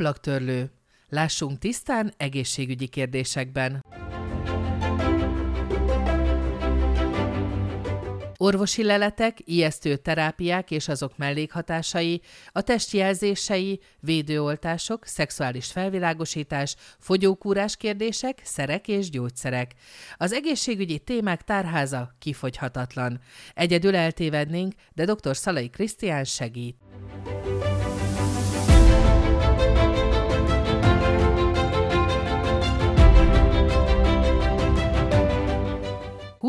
ablaktörlő. Lássunk tisztán egészségügyi kérdésekben. Orvosi leletek, ijesztő terápiák és azok mellékhatásai, a testjelzései, védőoltások, szexuális felvilágosítás, fogyókúrás kérdések, szerek és gyógyszerek. Az egészségügyi témák tárháza kifogyhatatlan. Egyedül eltévednénk, de dr. Szalai Krisztián segít.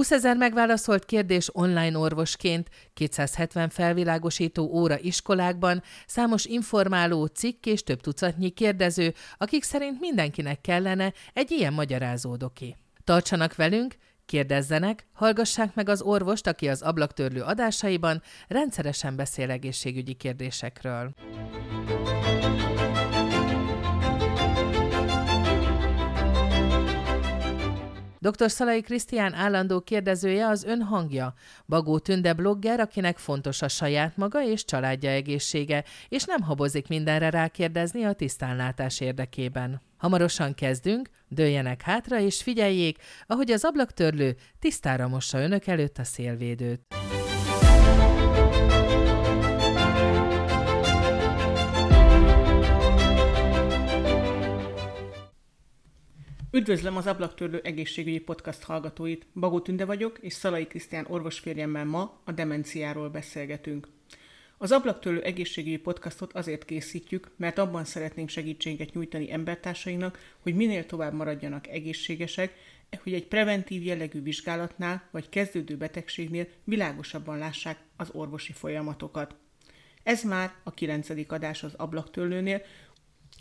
20 ezer megválaszolt kérdés online orvosként, 270 felvilágosító óra iskolákban, számos informáló cikk és több tucatnyi kérdező, akik szerint mindenkinek kellene egy ilyen magyarázódoki. Tartsanak velünk, kérdezzenek, hallgassák meg az orvost, aki az ablaktörlő adásaiban rendszeresen beszél egészségügyi kérdésekről. Dr. Szalai Krisztián állandó kérdezője az ön hangja. Bagó Tünde blogger, akinek fontos a saját maga és családja egészsége, és nem habozik mindenre rákérdezni a tisztánlátás érdekében. Hamarosan kezdünk, dőljenek hátra és figyeljék, ahogy az ablaktörlő tisztára mossa önök előtt a szélvédőt. Üdvözlöm az Ablaktörlő egészségügyi podcast hallgatóit. Bagó Tünde vagyok, és Szalai Krisztián orvosférjemmel ma a demenciáról beszélgetünk. Az Ablaktörlő egészségügyi podcastot azért készítjük, mert abban szeretnénk segítséget nyújtani embertársainak, hogy minél tovább maradjanak egészségesek, hogy egy preventív jellegű vizsgálatnál vagy kezdődő betegségnél világosabban lássák az orvosi folyamatokat. Ez már a kilencedik adás az ablaktörlőnél,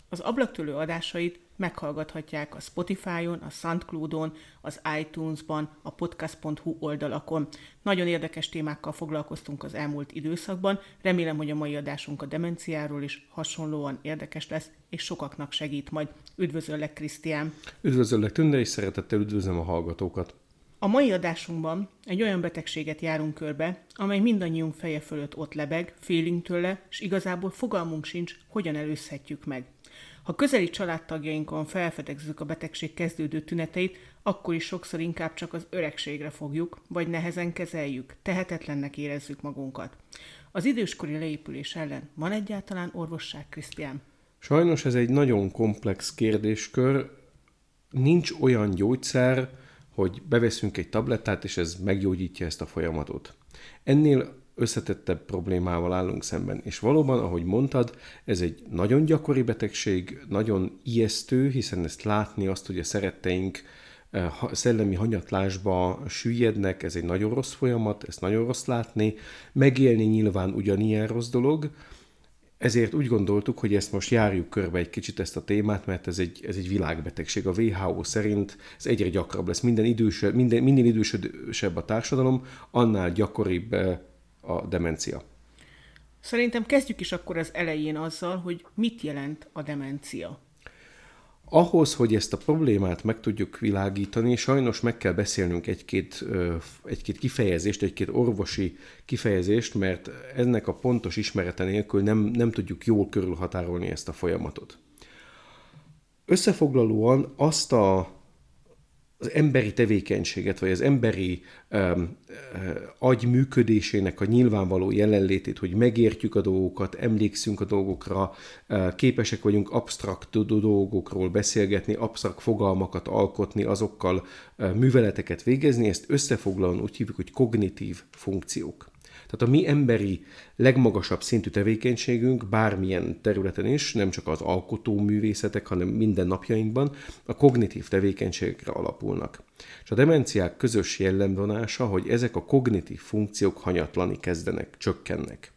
az ablaktölő adásait meghallgathatják a Spotify-on, a Soundcloud-on, az iTunes-ban, a podcast.hu oldalakon. Nagyon érdekes témákkal foglalkoztunk az elmúlt időszakban, remélem, hogy a mai adásunk a demenciáról is hasonlóan érdekes lesz, és sokaknak segít majd. Üdvözöllek, Krisztián! Üdvözöllek, Tünde, és szeretettel üdvözlöm a hallgatókat! A mai adásunkban egy olyan betegséget járunk körbe, amely mindannyiunk feje fölött ott lebeg, félünk tőle, és igazából fogalmunk sincs, hogyan előzhetjük meg. Ha közeli családtagjainkon felfedezzük a betegség kezdődő tüneteit, akkor is sokszor inkább csak az öregségre fogjuk, vagy nehezen kezeljük, tehetetlennek érezzük magunkat. Az időskori leépülés ellen van egyáltalán orvosság, Krisztián? Sajnos ez egy nagyon komplex kérdéskör. Nincs olyan gyógyszer, hogy beveszünk egy tablettát, és ez meggyógyítja ezt a folyamatot. Ennél összetettebb problémával állunk szemben. És valóban, ahogy mondtad, ez egy nagyon gyakori betegség, nagyon ijesztő, hiszen ezt látni, azt, hogy a szeretteink eh, szellemi hanyatlásba süllyednek, ez egy nagyon rossz folyamat, ezt nagyon rossz látni. Megélni nyilván ugyanilyen rossz dolog, ezért úgy gondoltuk, hogy ezt most járjuk körbe egy kicsit ezt a témát, mert ez egy, ez egy világbetegség. A WHO szerint ez egyre gyakrabb lesz. Minden idősebb, minden, minden idősebb a társadalom, annál gyakoribb eh, a demencia. Szerintem kezdjük is akkor az elején azzal, hogy mit jelent a demencia. Ahhoz, hogy ezt a problémát meg tudjuk világítani, sajnos meg kell beszélnünk egy-két, egy-két kifejezést, egy-két orvosi kifejezést, mert ennek a pontos ismerete nélkül nem, nem tudjuk jól körülhatárolni ezt a folyamatot. Összefoglalóan azt a az emberi tevékenységet, vagy az emberi um, agy működésének a nyilvánvaló jelenlétét, hogy megértjük a dolgokat, emlékszünk a dolgokra, uh, képesek vagyunk absztrakt dolgokról beszélgetni, absztrakt fogalmakat alkotni, azokkal uh, műveleteket végezni, ezt összefoglalóan úgy hívjuk, hogy kognitív funkciók. Tehát a mi emberi legmagasabb szintű tevékenységünk bármilyen területen is, nem csak az alkotó művészetek, hanem minden napjainkban a kognitív tevékenységekre alapulnak. És a demenciák közös jellemvonása, hogy ezek a kognitív funkciók hanyatlani kezdenek, csökkennek.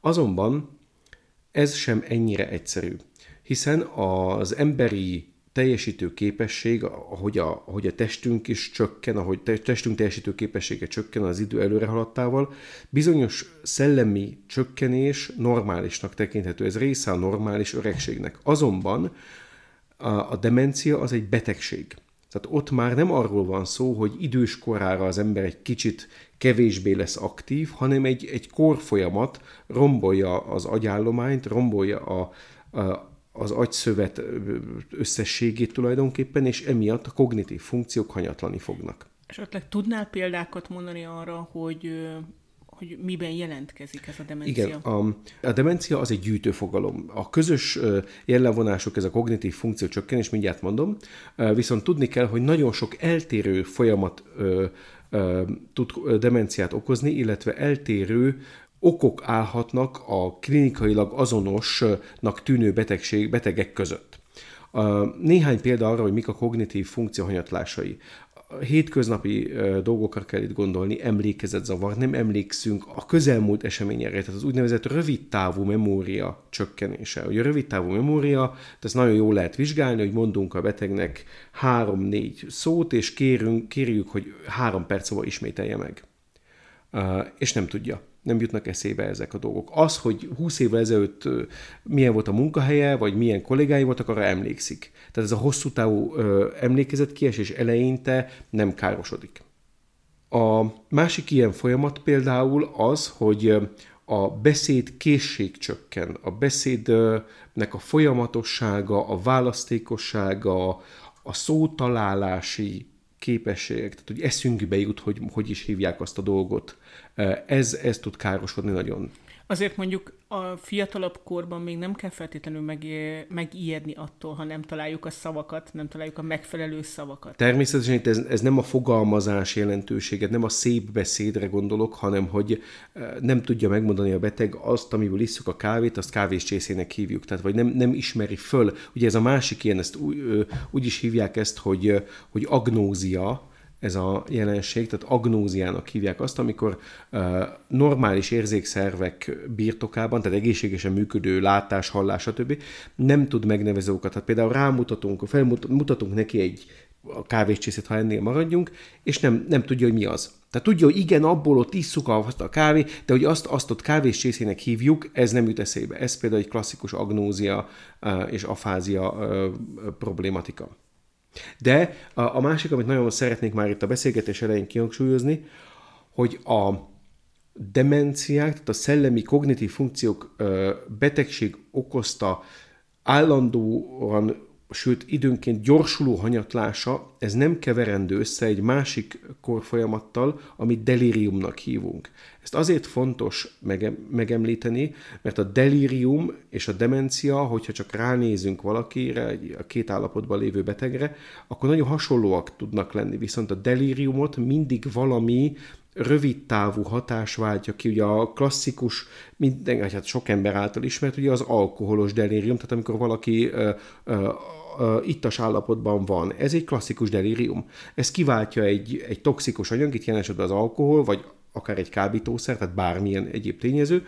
Azonban ez sem ennyire egyszerű, hiszen az emberi teljesítő képesség, ahogy a, ahogy a testünk is csökken, ahogy te, testünk teljesítő képessége csökken az idő előre haladtával, bizonyos szellemi csökkenés normálisnak tekinthető. Ez része a normális öregségnek. Azonban a, a demencia az egy betegség. Tehát ott már nem arról van szó, hogy idős korára az ember egy kicsit kevésbé lesz aktív, hanem egy, egy korfolyamat rombolja az agyállományt, rombolja a, a, az agyszövet összességét tulajdonképpen, és emiatt a kognitív funkciók hanyatlani fognak. Esetleg tudnál példákat mondani arra, hogy hogy miben jelentkezik ez a demencia? Igen, a, a demencia az egy gyűjtőfogalom. A közös jellemvonások, ez a kognitív funkció csökkenés, mindjárt mondom, viszont tudni kell, hogy nagyon sok eltérő folyamat tud demenciát okozni, illetve eltérő okok állhatnak a klinikailag azonosnak tűnő betegség, betegek között. Néhány példa arra, hogy mik a kognitív funkcióhanyatlásai hétköznapi dolgokra kell itt gondolni, emlékezetzavar, nem emlékszünk a közelmúlt eseményekre, tehát az úgynevezett rövidtávú memória csökkenése. Ugye a rövidtávú memória, ezt nagyon jól lehet vizsgálni, hogy mondunk a betegnek három-négy szót, és kérünk, kérjük, hogy három perc szóval ismételje meg. És nem tudja nem jutnak eszébe ezek a dolgok. Az, hogy 20 évvel ezelőtt milyen volt a munkahelye, vagy milyen kollégái voltak, arra emlékszik. Tehát ez a hosszú távú emlékezet eleinte nem károsodik. A másik ilyen folyamat például az, hogy a beszéd készség csökken, a beszédnek a folyamatossága, a választékossága, a szótalálási képességek, tehát hogy eszünkbe jut, hogy hogy is hívják azt a dolgot. Ez, ez tud károsodni nagyon. Azért mondjuk a fiatalabb korban még nem kell feltétlenül meg, megijedni attól, ha nem találjuk a szavakat, nem találjuk a megfelelő szavakat. Természetesen itt ez, ez nem a fogalmazás jelentőséget, nem a szép beszédre gondolok, hanem hogy nem tudja megmondani a beteg azt, amiből isszuk a kávét, azt kávéscsészének hívjuk. Tehát vagy nem, nem ismeri föl. Ugye ez a másik ilyen, ezt úgy, úgy is hívják ezt, hogy, hogy agnózia, ez a jelenség, tehát agnóziának hívják azt, amikor uh, normális érzékszervek birtokában, tehát egészségesen működő látás, hallás, stb. nem tud megnevezni okat. Tehát például rámutatunk, felmutatunk neki egy a kávéscsészét, ha ennél maradjunk, és nem, nem tudja, hogy mi az. Tehát tudja, hogy igen, abból ott isszuk azt a kávé, de hogy azt, azt ott kávéscsészének hívjuk, ez nem jut eszébe. Ez például egy klasszikus agnózia és afázia problématika. De a, a másik, amit nagyon szeretnék már itt a beszélgetés elején kihangsúlyozni, hogy a demenciák, tehát a szellemi kognitív funkciók betegség okozta állandóan sőt időnként gyorsuló hanyatlása, ez nem keverendő össze egy másik korfolyamattal, amit delíriumnak hívunk. Ezt azért fontos mege- megemlíteni, mert a delírium és a demencia, hogyha csak ránézünk valakire, a két állapotban lévő betegre, akkor nagyon hasonlóak tudnak lenni, viszont a delíriumot mindig valami rövid távú hatás váltja ki, ugye a klasszikus, minden, hát sok ember által ismert, ugye az alkoholos delírium, tehát amikor valaki ö, ö, ittas állapotban van. Ez egy klasszikus delírium. Ez kiváltja egy, egy toxikus anyag, itt jelen az alkohol, vagy akár egy kábítószer, tehát bármilyen egyéb tényező,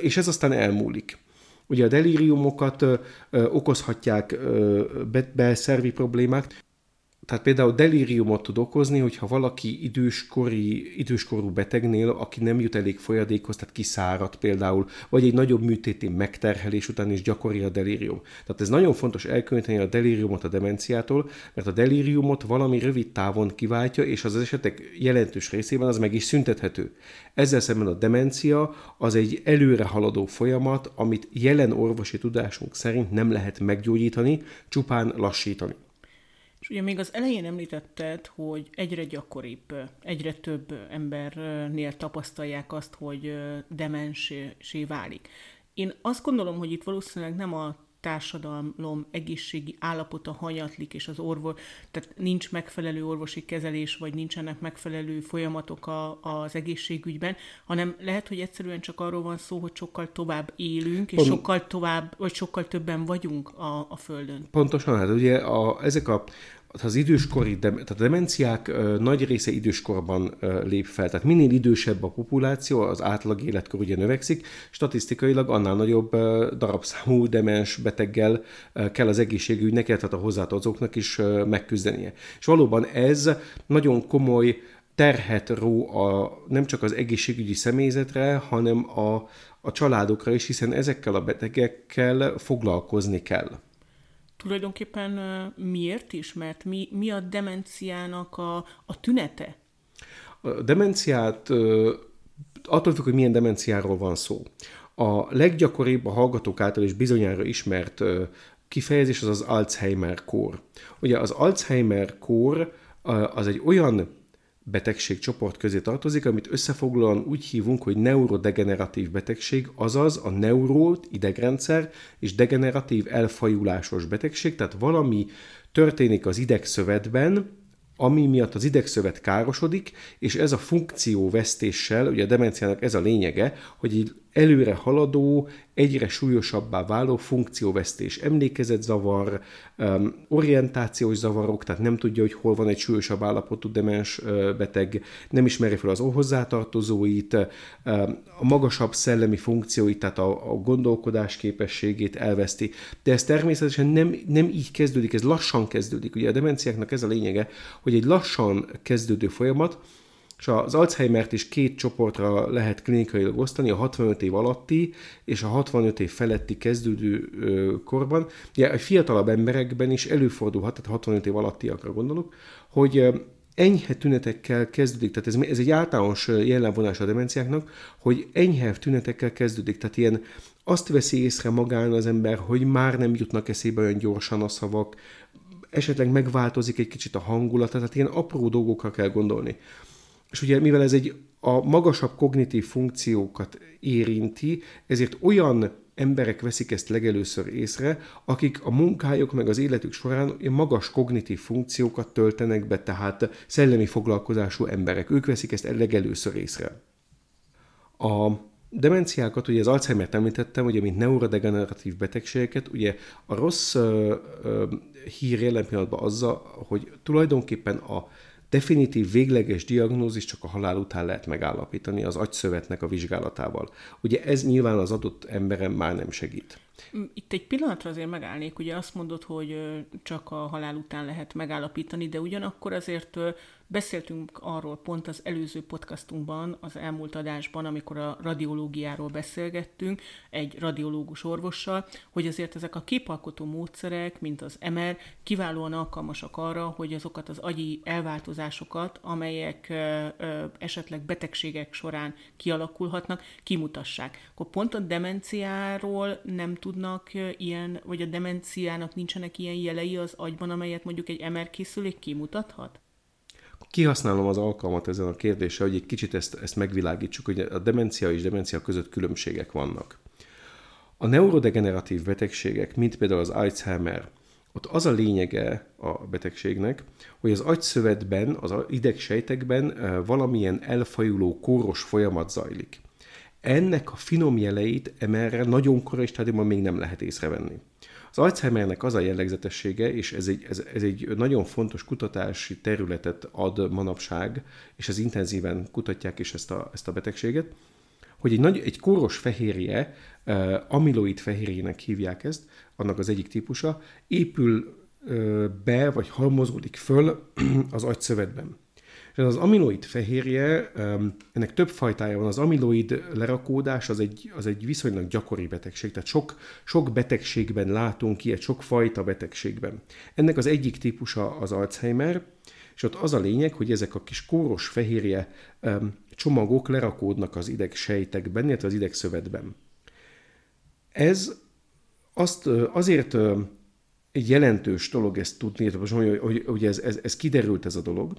és ez aztán elmúlik. Ugye a delíriumokat okozhatják beszervi problémák, tehát például delíriumot tud okozni, hogyha valaki időskori, időskorú betegnél, aki nem jut elég folyadékhoz, tehát kiszárad például, vagy egy nagyobb műtéti megterhelés után is gyakori a delírium. Tehát ez nagyon fontos elkülöníteni a delíriumot a demenciától, mert a delíriumot valami rövid távon kiváltja, és az esetek jelentős részében az meg is szüntethető. Ezzel szemben a demencia az egy előre haladó folyamat, amit jelen orvosi tudásunk szerint nem lehet meggyógyítani, csupán lassítani. Ugye még az elején említetted, hogy egyre gyakoribb, egyre több embernél tapasztalják azt, hogy demensé válik. Én azt gondolom, hogy itt valószínűleg nem a társadalom egészségi állapota hanyatlik, és az orvos, tehát nincs megfelelő orvosi kezelés, vagy nincsenek megfelelő folyamatok a, az egészségügyben, hanem lehet, hogy egyszerűen csak arról van szó, hogy sokkal tovább élünk, és Pont... sokkal tovább, vagy sokkal többen vagyunk a, a Földön. Pontosan, hát ugye a, ezek a az időskori, tehát a demenciák nagy része időskorban lép fel. Tehát minél idősebb a populáció, az átlag életkor ugye növekszik, statisztikailag annál nagyobb darabszámú demens beteggel kell az egészségügynek, tehát a hozzátartozóknak is megküzdenie. És valóban ez nagyon komoly terhet ró a, nem csak az egészségügyi személyzetre, hanem a, a családokra is, hiszen ezekkel a betegekkel foglalkozni kell. Tulajdonképpen miért is? Mert mi, mi a demenciának a, a tünete? A demenciát attól függ, hogy milyen demenciáról van szó. A leggyakoribb a hallgatók által is bizonyára ismert kifejezés az az Alzheimer-kór. Ugye az Alzheimer-kór az egy olyan betegségcsoport közé tartozik, amit összefoglalóan úgy hívunk, hogy neurodegeneratív betegség, azaz a neuró, idegrendszer és degeneratív elfajulásos betegség, tehát valami történik az idegszövetben, ami miatt az idegszövet károsodik, és ez a funkcióvesztéssel, ugye a demenciának ez a lényege, hogy egy előre haladó, egyre súlyosabbá váló funkcióvesztés, emlékezetzavar, orientációs zavarok, tehát nem tudja, hogy hol van egy súlyosabb állapotú demens beteg, nem ismeri fel az hozzátartozóit, a magasabb szellemi funkcióit, tehát a, a gondolkodás képességét elveszti. De ez természetesen nem, nem így kezdődik, ez lassan kezdődik. Ugye a demenciáknak ez a lényege, hogy egy lassan kezdődő folyamat, és az Alzheimer-t is két csoportra lehet klinikailag osztani, a 65 év alatti és a 65 év feletti kezdődő korban. Ugye a fiatalabb emberekben is előfordulhat, tehát 65 év alattiakra gondolok, hogy enyhe tünetekkel kezdődik, tehát ez, ez egy általános jellemvonás a demenciáknak, hogy enyhe tünetekkel kezdődik, tehát ilyen azt veszi észre magán az ember, hogy már nem jutnak eszébe olyan gyorsan a szavak, esetleg megváltozik egy kicsit a hangulata, tehát ilyen apró dolgokra kell gondolni. És ugye mivel ez egy a magasabb kognitív funkciókat érinti, ezért olyan emberek veszik ezt legelőször észre, akik a munkájuk meg az életük során magas kognitív funkciókat töltenek be, tehát szellemi foglalkozású emberek. Ők veszik ezt legelőször észre. A demenciákat, ugye az Alzheimer-t említettem, ugye mint neurodegeneratív betegségeket, ugye a rossz ö, ö, hír jelen pillanatban azzal, hogy tulajdonképpen a definitív végleges diagnózis csak a halál után lehet megállapítani az agyszövetnek a vizsgálatával. Ugye ez nyilván az adott emberen már nem segít. Itt egy pillanatra azért megállnék, ugye azt mondod, hogy csak a halál után lehet megállapítani, de ugyanakkor azért Beszéltünk arról pont az előző podcastunkban, az elmúlt adásban, amikor a radiológiáról beszélgettünk egy radiológus orvossal, hogy azért ezek a képalkotó módszerek, mint az MR, kiválóan alkalmasak arra, hogy azokat az agyi elváltozásokat, amelyek esetleg betegségek során kialakulhatnak, kimutassák. Akkor pont a demenciáról nem tudnak ilyen, vagy a demenciának nincsenek ilyen jelei az agyban, amelyet mondjuk egy MR készülék kimutathat? kihasználom az alkalmat ezen a kérdéssel, hogy egy kicsit ezt, ezt megvilágítsuk, hogy a demencia és demencia között különbségek vannak. A neurodegeneratív betegségek, mint például az Alzheimer, ott az a lényege a betegségnek, hogy az agyszövetben, az idegsejtekben valamilyen elfajuló kóros folyamat zajlik. Ennek a finom jeleit emerre nagyon korai stádiumban még nem lehet észrevenni. Az Alzheimernek az a jellegzetessége, és ez egy, ez, ez egy nagyon fontos kutatási területet ad manapság, és ez intenzíven kutatják is ezt a, ezt a betegséget, hogy egy, nagy, egy kóros fehérje, amiloid fehérjének hívják ezt, annak az egyik típusa, épül be, vagy halmozódik föl az agyszövetben. És az amiloid fehérje, ennek több fajtája van. Az amiloid lerakódás az egy, az egy viszonylag gyakori betegség, tehát sok, sok betegségben látunk ilyet, sok fajta betegségben. Ennek az egyik típusa az Alzheimer, és ott az a lényeg, hogy ezek a kis kóros fehérje csomagok lerakódnak az idegsejtekben, illetve az idegszövetben. Ez azt azért egy jelentős dolog ezt tudni, hogy, hogy, hogy ez, ez, ez kiderült ez a dolog,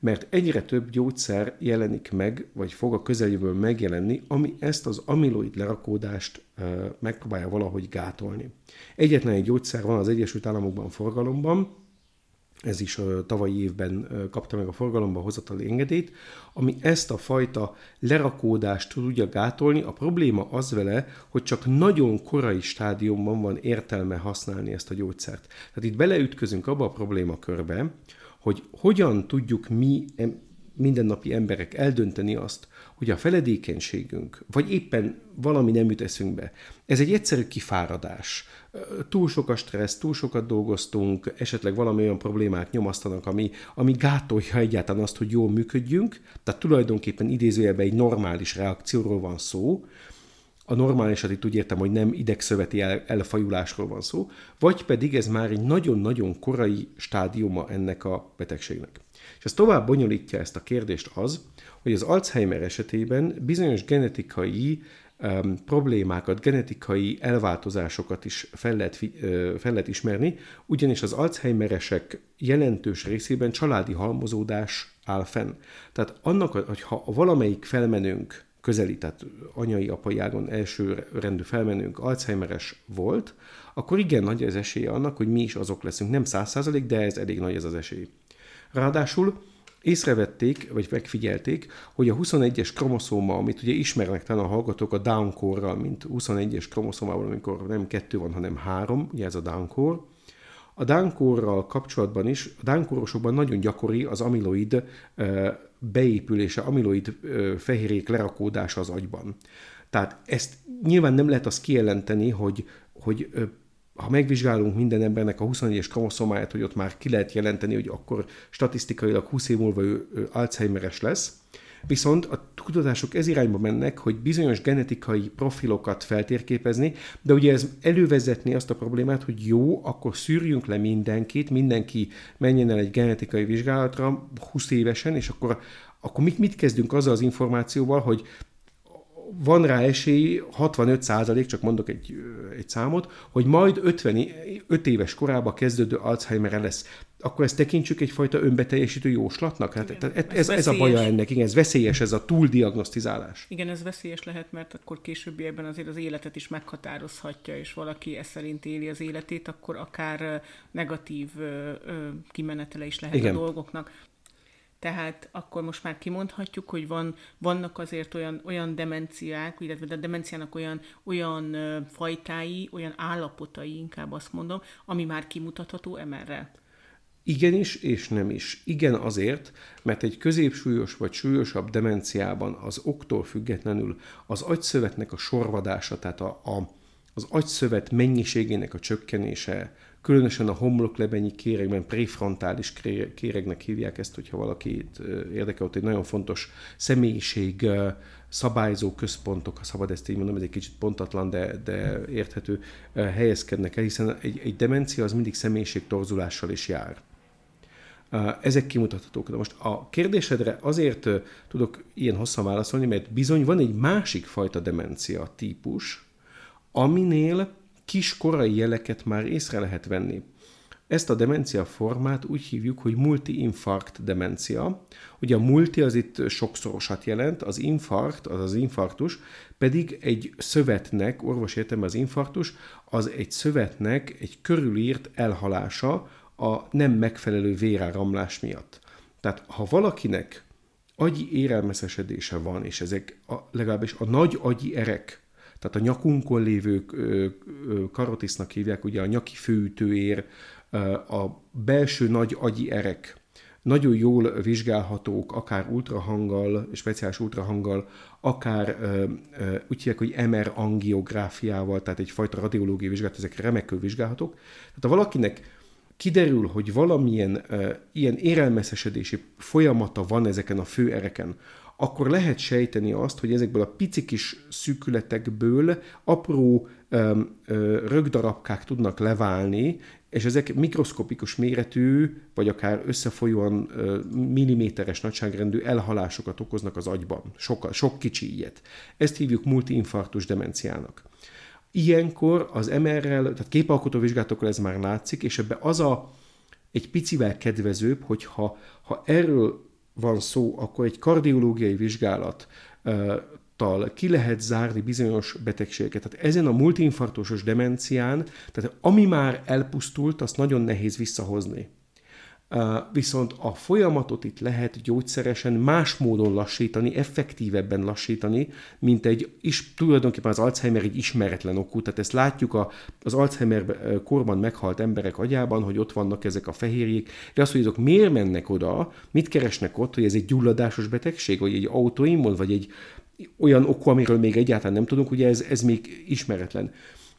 mert egyre több gyógyszer jelenik meg, vagy fog a közeljövőben megjelenni, ami ezt az amiloid lerakódást megpróbálja valahogy gátolni. Egyetlen egy gyógyszer van az Egyesült Államokban forgalomban, ez is a tavalyi évben kapta meg a forgalomba hozatali engedélyt, ami ezt a fajta lerakódást tudja gátolni. A probléma az vele, hogy csak nagyon korai stádiumban van értelme használni ezt a gyógyszert. Tehát itt beleütközünk abba a problémakörbe, hogy hogyan tudjuk mi mindennapi emberek eldönteni azt, hogy a feledékenységünk, vagy éppen valami nem jut eszünkbe, ez egy egyszerű kifáradás. Túl sok a stressz, túl sokat dolgoztunk, esetleg valami olyan problémák nyomasztanak, ami, ami gátolja egyáltalán azt, hogy jól működjünk, tehát tulajdonképpen idézőjelben egy normális reakcióról van szó, a normálisat itt úgy értem, hogy nem idegszöveti el, elfajulásról van szó, vagy pedig ez már egy nagyon-nagyon korai stádiuma ennek a betegségnek. És ez tovább bonyolítja ezt a kérdést az, hogy az Alzheimer esetében bizonyos genetikai um, problémákat, genetikai elváltozásokat is fel lehet, fel lehet ismerni, ugyanis az Alzheimeresek jelentős részében családi halmozódás áll fenn. Tehát annak, hogyha valamelyik felmenőnk közeli, tehát anyai, apai ágon első rendű felmenőnk Alzheimeres volt, akkor igen nagy az esélye annak, hogy mi is azok leszünk. Nem száz százalék, de ez elég nagy ez az esély. Ráadásul észrevették, vagy megfigyelték, hogy a 21-es kromoszóma, amit ugye ismernek talán a hallgatók a down core mint 21-es kromoszómával, amikor nem kettő van, hanem három, ugye ez a down core, a Dánkórral kapcsolatban is, a dánkórosokban nagyon gyakori az amiloid beépülése, amiloid fehérjék lerakódása az agyban. Tehát ezt nyilván nem lehet azt kijelenteni, hogy, hogy ha megvizsgálunk minden embernek a 21-es kromoszomáját, hogy ott már ki lehet jelenteni, hogy akkor statisztikailag 20 év múlva ő, ő Alzheimeres lesz, Viszont a kutatások ez irányba mennek, hogy bizonyos genetikai profilokat feltérképezni, de ugye ez elővezetni azt a problémát, hogy jó, akkor szűrjünk le mindenkit, mindenki menjen el egy genetikai vizsgálatra 20 évesen, és akkor akkor mit, mit kezdünk azzal az információval, hogy van rá esély, 65 százalék, csak mondok egy, egy számot, hogy majd 55 éves korában kezdődő Alzheimer lesz. Akkor ezt tekintsük egyfajta önbeteljesítő jóslatnak? Hát, igen, ez, ez, ez a baja ennek, igen, ez veszélyes, ez a túldiagnosztizálás. Igen, ez veszélyes lehet, mert akkor későbbiekben azért az életet is meghatározhatja, és valaki ez szerint éli az életét, akkor akár negatív kimenetele is lehet igen. a dolgoknak. Tehát akkor most már kimondhatjuk, hogy van, vannak azért olyan, olyan demenciák, illetve a demenciának olyan, olyan fajtái, olyan állapotai, inkább azt mondom, ami már kimutatható emerre. Igenis és nem is. Igen azért, mert egy középsúlyos vagy súlyosabb demenciában az októl függetlenül az agyszövetnek a sorvadása, tehát a, a, az agyszövet mennyiségének a csökkenése, Különösen a homloklebenyi kéregben prefrontális kéregnek hívják ezt, hogyha valakit érdekel, ott egy nagyon fontos személyiség szabályzó központok, ha szabad ezt így mondom, ez egy kicsit pontatlan, de, de érthető, helyezkednek el, hiszen egy, egy demencia az mindig személyiségtorzulással is jár. Ezek kimutathatók. De most a kérdésedre azért tudok ilyen hosszan válaszolni, mert bizony van egy másik fajta demencia típus, aminél kis korai jeleket már észre lehet venni. Ezt a demencia formát úgy hívjuk, hogy multi-infarkt demencia. Ugye a multi az itt sokszorosat jelent, az infarkt, az az infarktus, pedig egy szövetnek, orvos értem az infarktus, az egy szövetnek egy körülírt elhalása a nem megfelelő véráramlás miatt. Tehát ha valakinek agyi érelmeszesedése van, és ezek a, legalábbis a nagy agyi erek tehát a nyakunkon lévő karotisznak hívják, ugye a nyaki főütőér, a belső nagy agyi erek, nagyon jól vizsgálhatók, akár ultrahanggal, speciális ultrahanggal, akár úgy hívják, hogy MR angiográfiával, tehát egyfajta radiológiai vizsgálat, ezek remekül vizsgálhatók. Tehát ha valakinek kiderül, hogy valamilyen uh, ilyen érelmeszesedési folyamata van ezeken a főereken, akkor lehet sejteni azt, hogy ezekből a pici kis szűkületekből apró öm, ö, rögdarabkák tudnak leválni, és ezek mikroszkopikus méretű, vagy akár összefolyóan milliméteres nagyságrendű elhalásokat okoznak az agyban. Sok, sok kicsi ilyet. Ezt hívjuk multiinfarktus demenciának. Ilyenkor az MR-rel, tehát képalkotó vizsgálatokkal ez már látszik, és ebbe az a egy picivel kedvezőbb, hogyha ha erről van szó, akkor egy kardiológiai vizsgálat ki lehet zárni bizonyos betegségeket. Tehát ezen a multiinfarktusos demencián, tehát ami már elpusztult, azt nagyon nehéz visszahozni. Viszont a folyamatot itt lehet gyógyszeresen más módon lassítani, effektívebben lassítani, mint egy is, tulajdonképpen az Alzheimer egy ismeretlen okú. Tehát ezt látjuk a, az Alzheimer korban meghalt emberek agyában, hogy ott vannak ezek a fehérjék, de az, hogy azok miért mennek oda, mit keresnek ott, hogy ez egy gyulladásos betegség, vagy egy autoimmun, vagy egy olyan oku, amiről még egyáltalán nem tudunk, ugye ez, ez még ismeretlen.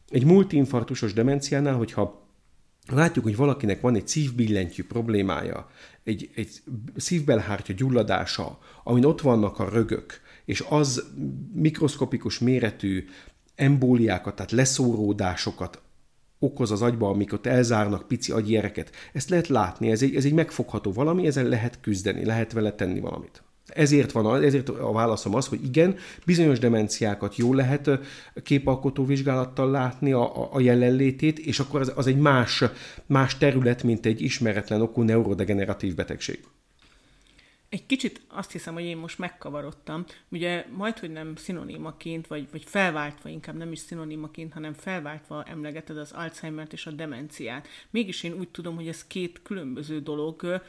Egy multiinfarktusos demenciánál, hogyha látjuk, hogy valakinek van egy szívbillentyű problémája, egy, egy szívbelhártya gyulladása, amin ott vannak a rögök, és az mikroszkopikus méretű embóliákat, tehát leszóródásokat okoz az agyba, amikor ott elzárnak pici agyéreket. Ezt lehet látni, ez egy, ez egy megfogható valami, ezzel lehet küzdeni, lehet vele tenni valamit. Ezért van, ezért a válaszom az, hogy igen, bizonyos demenciákat jól lehet képalkotó vizsgálattal látni a, a jelenlétét, és akkor az, az egy más, más terület, mint egy ismeretlen okú neurodegeneratív betegség. Egy kicsit azt hiszem, hogy én most megkavarodtam. Ugye majd, hogy nem szinonimaként, vagy, vagy felváltva, inkább nem is szinonimaként, hanem felváltva emlegeted az Alzheimer-t és a demenciát. Mégis én úgy tudom, hogy ez két különböző dolog,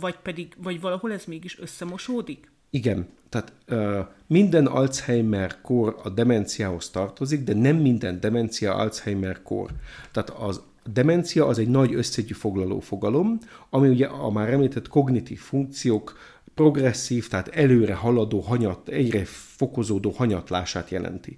vagy pedig, vagy valahol ez mégis összemosódik? Igen, tehát uh, minden Alzheimer-kor a demenciához tartozik, de nem minden demencia Alzheimer-kor. Tehát az demencia az egy nagy összegyű foglaló fogalom, ami ugye a már említett kognitív funkciók progresszív, tehát előre haladó, hanyat, egyre fokozódó hanyatlását jelenti.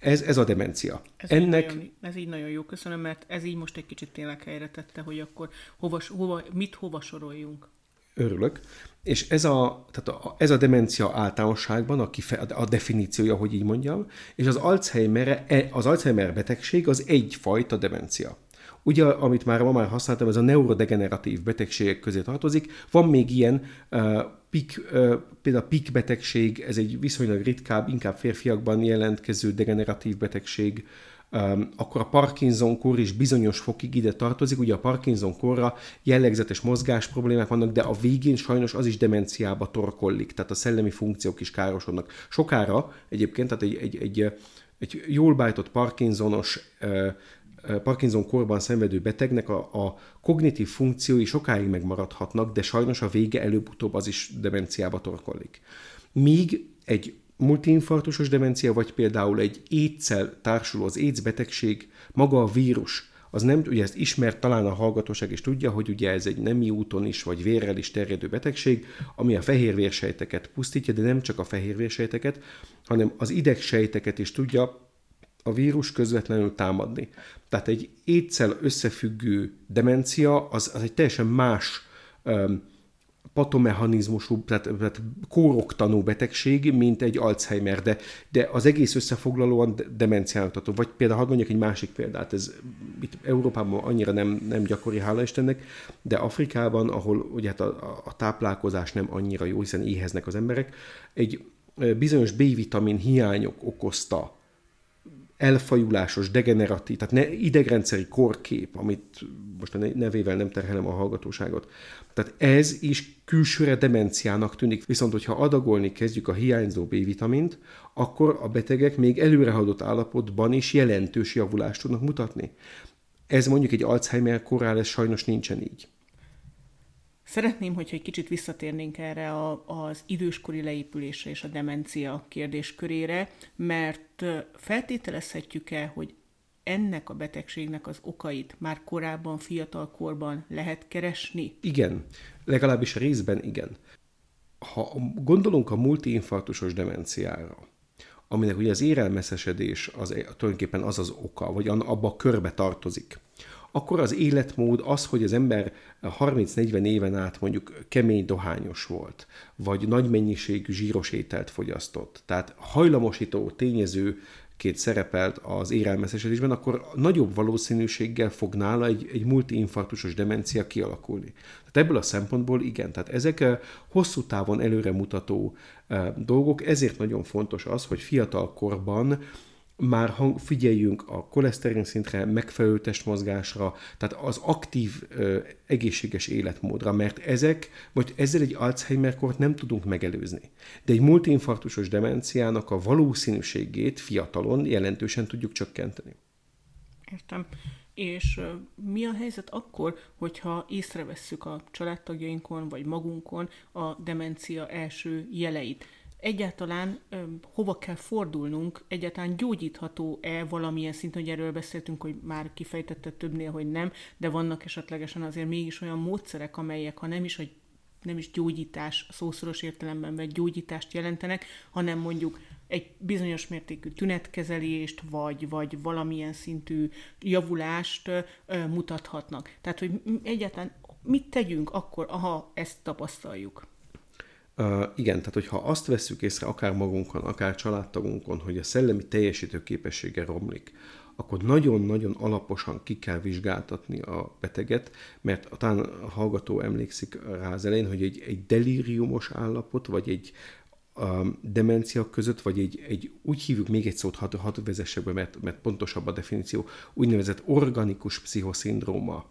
Ez, ez a demencia. Ez, Ennek... így nagyon, ez így nagyon jó, köszönöm, mert ez így most egy kicsit tényleg helyre tette, hogy akkor hova, hova, mit hova soroljunk. Örülök. És ez a, tehát a, ez a demencia általánosságban a, kife, a definíciója, hogy így mondjam, és az Alzheimer, az Alzheimer betegség az egyfajta demencia. Ugye, amit már ma már használtam, ez a neurodegeneratív betegségek közé tartozik. Van még ilyen, uh, pik, uh, például PIK betegség, ez egy viszonylag ritkább, inkább férfiakban jelentkező degeneratív betegség, Um, akkor a Parkinson kor is bizonyos fokig ide tartozik. Ugye a Parkinson korra jellegzetes mozgás problémák vannak, de a végén sajnos az is demenciába torkollik, tehát a szellemi funkciók is károsodnak. Sokára egyébként, tehát egy, egy, egy, egy jól bájtott Parkinsonos Parkinson korban szenvedő betegnek a, a kognitív funkciói sokáig megmaradhatnak, de sajnos a vége előbb-utóbb az is demenciába torkollik. Míg egy multiinfarktusos demencia, vagy például egy étszel társuló az AIDS betegség, maga a vírus, az nem, ugye ezt ismert talán a hallgatóság is tudja, hogy ugye ez egy nemi úton is, vagy vérrel is terjedő betegség, ami a fehérvérsejteket pusztítja, de nem csak a fehérvérsejteket, hanem az idegsejteket is tudja a vírus közvetlenül támadni. Tehát egy étszel összefüggő demencia az, az egy teljesen más um, patomechanizmusú, tehát, tehát kóroktanú betegség, mint egy Alzheimer, de, de az egész összefoglalóan demenciának tartó. Vagy például, hadd mondjak egy másik példát, ez itt Európában annyira nem, nem gyakori, hála Istennek, de Afrikában, ahol ugye hát a, a táplálkozás nem annyira jó, hiszen éheznek az emberek, egy bizonyos B-vitamin hiányok okozta elfajulásos, degeneratív, tehát ne, idegrendszeri korkép, amit most a nevével nem terhelem a hallgatóságot. Tehát ez is külsőre demenciának tűnik. Viszont, hogyha adagolni kezdjük a hiányzó B-vitamint, akkor a betegek még előrehaladott állapotban is jelentős javulást tudnak mutatni. Ez mondjuk egy Alzheimer korál, ez sajnos nincsen így. Szeretném, hogyha egy kicsit visszatérnénk erre a, az időskori leépülésre és a demencia kérdéskörére, mert feltételezhetjük-e, hogy ennek a betegségnek az okait már korábban, fiatal korban lehet keresni? Igen, legalábbis részben igen. Ha gondolunk a multiinfarktusos demenciára, aminek ugye az érelmeszesedés az, tulajdonképpen az az oka, vagy abba a körbe tartozik, akkor az életmód az, hogy az ember 30-40 éven át mondjuk kemény dohányos volt, vagy nagy mennyiségű zsíros ételt fogyasztott, tehát hajlamosító tényező két szerepelt az érelmeszesedésben, akkor nagyobb valószínűséggel fog nála egy, egy multiinfarktusos demencia kialakulni. Tehát ebből a szempontból igen, tehát ezek hosszú távon előremutató dolgok, ezért nagyon fontos az, hogy fiatal korban már hang, figyeljünk a koleszterin szintre, megfelelő testmozgásra, tehát az aktív, ö, egészséges életmódra, mert ezek, vagy ezzel egy Alzheimer-kort nem tudunk megelőzni. De egy multiinfarktusos demenciának a valószínűségét fiatalon jelentősen tudjuk csökkenteni. Értem. És mi a helyzet akkor, hogyha észrevesszük a családtagjainkon vagy magunkon a demencia első jeleit? Egyáltalán ö, hova kell fordulnunk, egyáltalán gyógyítható-e valamilyen szinten, hogy erről beszéltünk, hogy már kifejtette többnél, hogy nem, de vannak esetlegesen azért mégis olyan módszerek, amelyek, ha nem is a nem is gyógyítás szószoros értelemben vagy gyógyítást jelentenek, hanem mondjuk egy bizonyos mértékű tünetkezelést, vagy, vagy valamilyen szintű javulást ö, mutathatnak. Tehát, hogy egyáltalán mit tegyünk akkor, ha ezt tapasztaljuk? Igen, tehát hogyha azt vesszük észre akár magunkon, akár családtagunkon, hogy a szellemi teljesítő képessége romlik, akkor nagyon-nagyon alaposan ki kell vizsgáltatni a beteget, mert talán a hallgató emlékszik rá az elején, hogy egy, egy delíriumos állapot, vagy egy a demencia között, vagy egy, egy úgy hívjuk még egy szót, hat, hat vezessek be, mert, mert pontosabb a definíció, úgynevezett organikus pszichoszindróma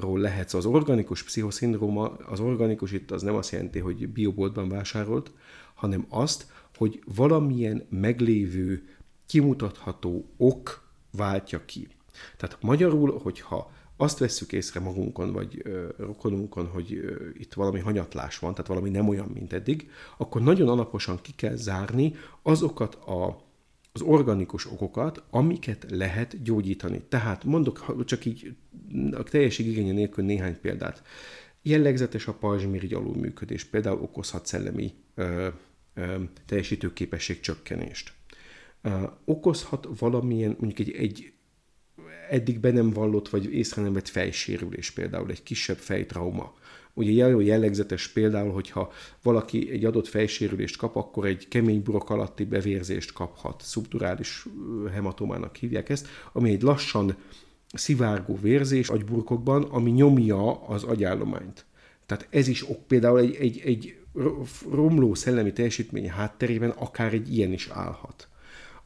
ról lehet. Szóval az organikus pszichoszindróma, az organikus itt az nem azt jelenti, hogy bioboltban vásárolt, hanem azt, hogy valamilyen meglévő, kimutatható ok váltja ki. Tehát magyarul, hogyha azt vesszük észre magunkon, vagy ö, rokonunkon, hogy ö, itt valami hanyatlás van, tehát valami nem olyan, mint eddig, akkor nagyon alaposan ki kell zárni azokat a, az organikus okokat, amiket lehet gyógyítani. Tehát mondok csak így a teljes igénye nélkül néhány példát. Jellegzetes a pajzsmirigy alulműködés, például okozhat szellemi ö, ö, teljesítőképesség csökkenést. Ö, okozhat valamilyen, mondjuk egy, egy eddig be nem vallott, vagy észre nem vett fejsérülés például, egy kisebb fejtrauma. Ugye nagyon jellegzetes például, hogyha valaki egy adott fejsérülést kap, akkor egy kemény burok alatti bevérzést kaphat. Szubdurális hematomának hívják ezt, ami egy lassan szivárgó vérzés agyburkokban, ami nyomja az agyállományt. Tehát ez is ok, például egy, egy, egy romló szellemi teljesítmény hátterében akár egy ilyen is állhat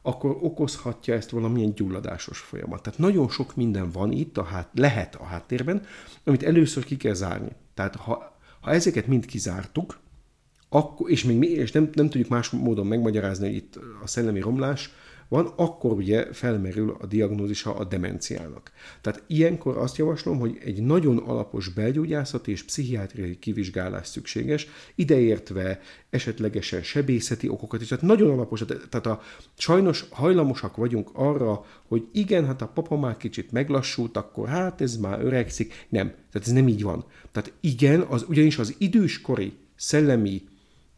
akkor okozhatja ezt valamilyen gyulladásos folyamat. Tehát nagyon sok minden van itt, a hát, lehet a háttérben, amit először ki kell zárni. Tehát ha, ha ezeket mind kizártuk, akkor, és még mi, és nem, nem tudjuk más módon megmagyarázni, hogy itt a szellemi romlás van, akkor ugye felmerül a diagnózisa a demenciának. Tehát ilyenkor azt javaslom, hogy egy nagyon alapos belgyógyászati és pszichiátriai kivizsgálás szükséges, ideértve esetlegesen sebészeti okokat is. Tehát nagyon alapos, tehát a, sajnos hajlamosak vagyunk arra, hogy igen, hát a papa már kicsit meglassult, akkor hát ez már öregszik. Nem, tehát ez nem így van. Tehát igen, az, ugyanis az időskori szellemi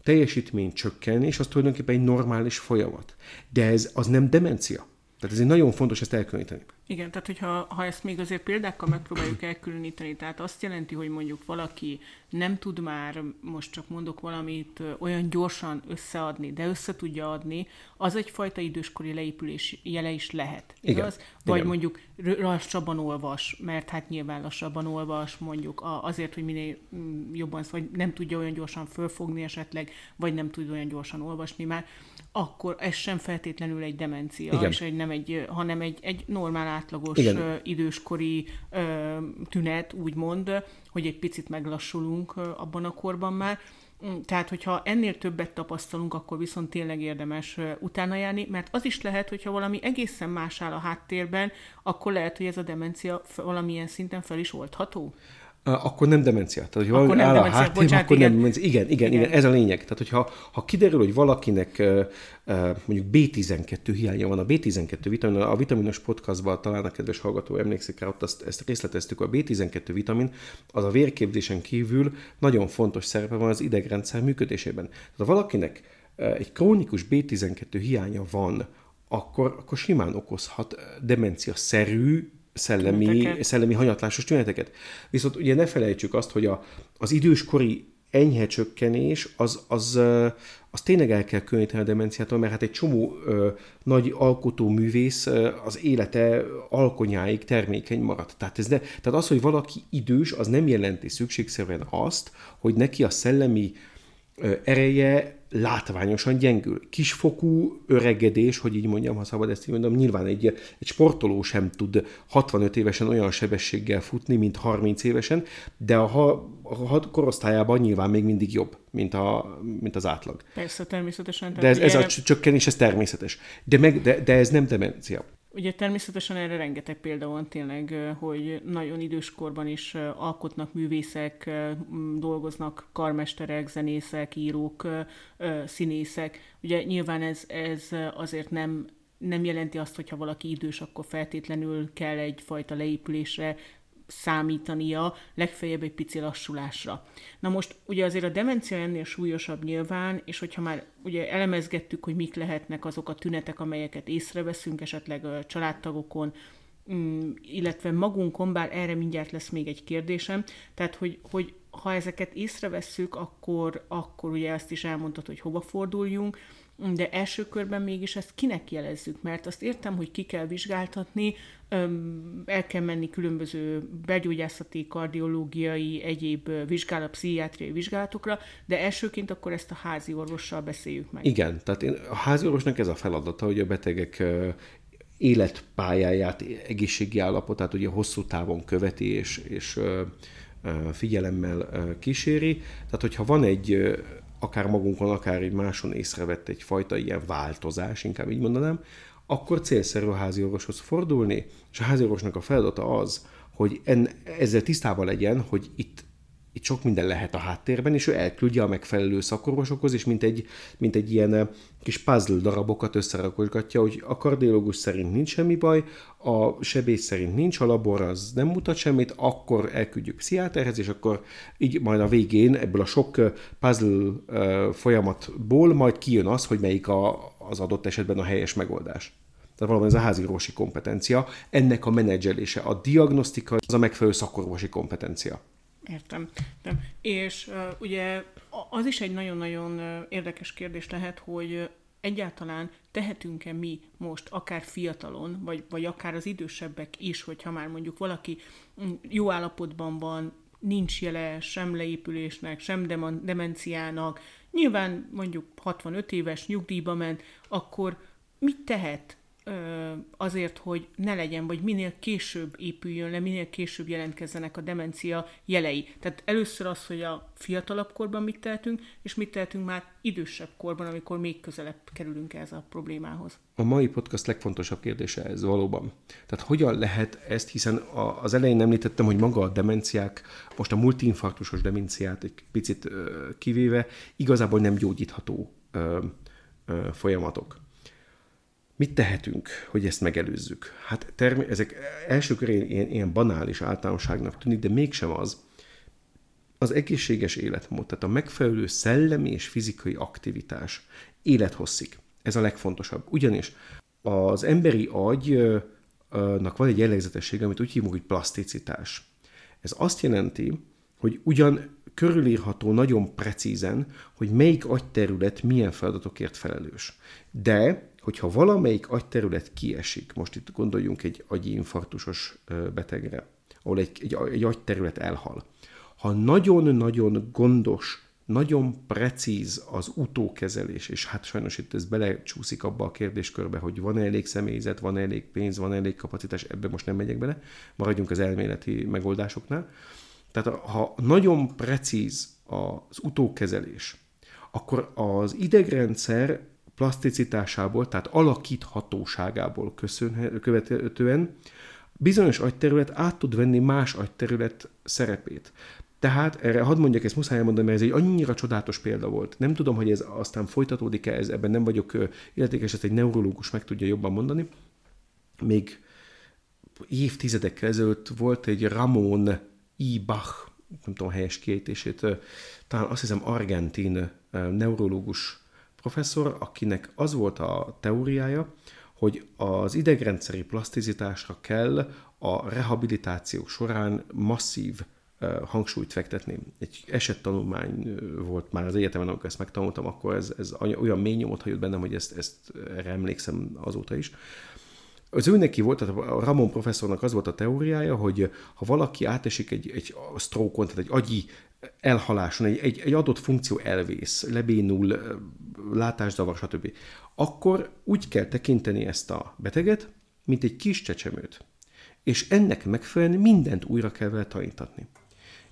teljesítmény csökkenés az tulajdonképpen egy normális folyamat. De ez az nem demencia. Tehát ez egy nagyon fontos ezt elkülöníteni. Igen, tehát hogyha ha ezt még azért példákkal megpróbáljuk elkülöníteni, tehát azt jelenti, hogy mondjuk valaki nem tud már, most csak mondok valamit, olyan gyorsan összeadni, de össze tudja adni, az egyfajta időskori leépülés jele is lehet. Igen. Igaz? Vagy Igen. mondjuk lassabban olvas, mert hát nyilván lassabban olvas, mondjuk azért, hogy minél mm, jobban, vagy nem tudja olyan gyorsan fölfogni esetleg, vagy nem tud olyan gyorsan olvasni már, akkor ez sem feltétlenül egy demencia, Igen. és egy, nem egy, hanem egy, egy normál átlagos Igen. időskori tünet, úgymond, hogy egy picit meglassulunk abban a korban már. Mm, tehát, hogyha ennél többet tapasztalunk, akkor viszont tényleg érdemes utána járni, mert az is lehet, hogyha valami egészen más áll a háttérben, akkor lehet, hogy ez a demencia valamilyen szinten fel is oldható akkor nem demencia. Tehát, hogy akkor nem áll demencia, a háttérben, bocsánat, akkor igen. nem demencia. Igen, igen, igen, igen, ez a lényeg. Tehát, hogyha ha kiderül, hogy valakinek mondjuk B12 hiánya van, a B12 vitamin, a vitaminos podcastban talán a kedves hallgató emlékszik rá, ott azt, ezt részleteztük, a B12 vitamin az a vérképzésen kívül nagyon fontos szerepe van az idegrendszer működésében. Tehát ha valakinek egy krónikus B12 hiánya van, akkor, akkor simán okozhat demencia-szerű szellemi, szellemi hanyatlásos tüneteket. Viszont ugye ne felejtsük azt, hogy a, az időskori enyhe csökkenés, az, az, az tényleg el kell különíteni a demenciától, mert hát egy csomó ö, nagy alkotó művész ö, az élete alkonyáig termékeny maradt. Tehát, ez ne, tehát az, hogy valaki idős, az nem jelenti szükségszerűen azt, hogy neki a szellemi ereje látványosan gyengül. Kisfokú öregedés, hogy így mondjam, ha szabad ezt így mondom, nyilván egy, egy sportoló sem tud 65 évesen olyan sebességgel futni, mint 30 évesen, de a, a korosztályában nyilván még mindig jobb, mint, a, mint az átlag. Persze, természetesen. De ez, ez a csökkenés, ez természetes. De, meg, de, de ez nem demencia. Ugye természetesen erre rengeteg példa van tényleg, hogy nagyon időskorban is alkotnak művészek, dolgoznak karmesterek, zenészek, írók, színészek. Ugye nyilván ez, ez azért nem nem jelenti azt, hogyha valaki idős, akkor feltétlenül kell egyfajta leépülésre számítania, legfeljebb egy pici lassulásra. Na most ugye azért a demencia ennél súlyosabb nyilván, és hogyha már ugye elemezgettük, hogy mik lehetnek azok a tünetek, amelyeket észreveszünk esetleg a családtagokon, mm, illetve magunkon, bár erre mindjárt lesz még egy kérdésem, tehát hogy, hogy ha ezeket észrevesszük, akkor, akkor ugye ezt is elmondtad, hogy hova forduljunk, de első körben mégis ezt kinek jelezzük, mert azt értem, hogy ki kell vizsgáltatni, el kell menni különböző belgyógyászati, kardiológiai, egyéb vizsgálat, pszichiátriai vizsgálatokra, de elsőként akkor ezt a házi orvossal beszéljük meg. Igen, tehát én, a házi orvosnak ez a feladata, hogy a betegek életpályáját, egészségi állapotát ugye hosszú távon követi és, és figyelemmel kíséri. Tehát, hogyha van egy akár magunkon, akár egy máson észrevett egyfajta ilyen változás, inkább így mondanám, akkor célszerű a házi orvoshoz fordulni, és a házi orvosnak a feladata az, hogy en, ezzel tisztában legyen, hogy itt itt sok minden lehet a háttérben, és ő elküldje a megfelelő szakorvosokhoz, és mint egy, mint egy ilyen eh, kis puzzle darabokat összerakosgatja, hogy a kardiológus szerint nincs semmi baj, a sebész szerint nincs, a labor az nem mutat semmit, akkor elküldjük pszichiáterhez, és akkor így majd a végén ebből a sok eh, puzzle eh, folyamatból majd kijön az, hogy melyik a, az adott esetben a helyes megoldás. Tehát valóban ez a házi orvosi kompetencia, ennek a menedzselése, a diagnosztika az a megfelelő szakorvosi kompetencia. Értem. Értem. És uh, ugye az is egy nagyon-nagyon érdekes kérdés lehet, hogy egyáltalán tehetünk-e mi most, akár fiatalon, vagy, vagy akár az idősebbek is, hogyha már mondjuk valaki mm, jó állapotban van, nincs jele sem leépülésnek, sem demenciának, nyilván mondjuk 65 éves nyugdíjba ment, akkor mit tehet azért, hogy ne legyen, vagy minél később épüljön le, minél később jelentkezzenek a demencia jelei. Tehát először az, hogy a fiatalabb korban mit tehetünk, és mit tehetünk már idősebb korban, amikor még közelebb kerülünk ez a problémához. A mai podcast legfontosabb kérdése ez valóban. Tehát hogyan lehet ezt, hiszen az elején említettem, hogy maga a demenciák, most a multiinfarktusos demenciát egy picit kivéve, igazából nem gyógyítható folyamatok Mit tehetünk, hogy ezt megelőzzük? Hát term- ezek első körén ilyen, ilyen banális általánosságnak tűnik, de mégsem az. Az egészséges életmód, tehát a megfelelő szellemi és fizikai aktivitás élethosszig. Ez a legfontosabb. Ugyanis az emberi agynak van egy jellegzetessége, amit úgy hívunk, hogy plaszticitás. Ez azt jelenti, hogy ugyan körülírható nagyon precízen, hogy melyik agyterület milyen feladatokért felelős. De hogyha valamelyik agyterület kiesik, most itt gondoljunk egy agyi infarktusos betegre, ahol egy, egy, egy agyterület elhal, ha nagyon-nagyon gondos, nagyon precíz az utókezelés, és hát sajnos itt ez belecsúszik abba a kérdéskörbe, hogy van elég személyzet, van elég pénz, van elég kapacitás, ebbe most nem megyek bele, maradjunk az elméleti megoldásoknál. Tehát ha nagyon precíz az utókezelés, akkor az idegrendszer plaszticitásából, tehát alakíthatóságából követően bizonyos agyterület át tud venni más agyterület szerepét. Tehát erre hadd mondjak, ezt muszáj elmondani, mert ez egy annyira csodálatos példa volt. Nem tudom, hogy ez aztán folytatódik-e, ez, ebben nem vagyok illetékes, ezt egy neurológus meg tudja jobban mondani. Még évtizedekkel ezelőtt volt egy Ramon I. Bach, nem tudom a helyes kiejtését, talán azt hiszem argentin neurológus professzor, akinek az volt a teóriája, hogy az idegrendszeri plaszticitásra kell a rehabilitáció során masszív hangsúlyt fektetni. Egy esettanulmány volt már az egyetemen, amikor ezt megtanultam, akkor ez, ez olyan mély nyomot hagyott bennem, hogy ezt, ezt erre emlékszem azóta is. Az ő neki volt, tehát a Ramon professzornak az volt a teóriája, hogy ha valaki átesik egy, egy stroke tehát egy agyi elhaláson, egy, egy, egy adott funkció elvész, lebénul, látászavar, stb., akkor úgy kell tekinteni ezt a beteget, mint egy kis csecsemőt. És ennek megfelelően mindent újra kell vele tanítatni.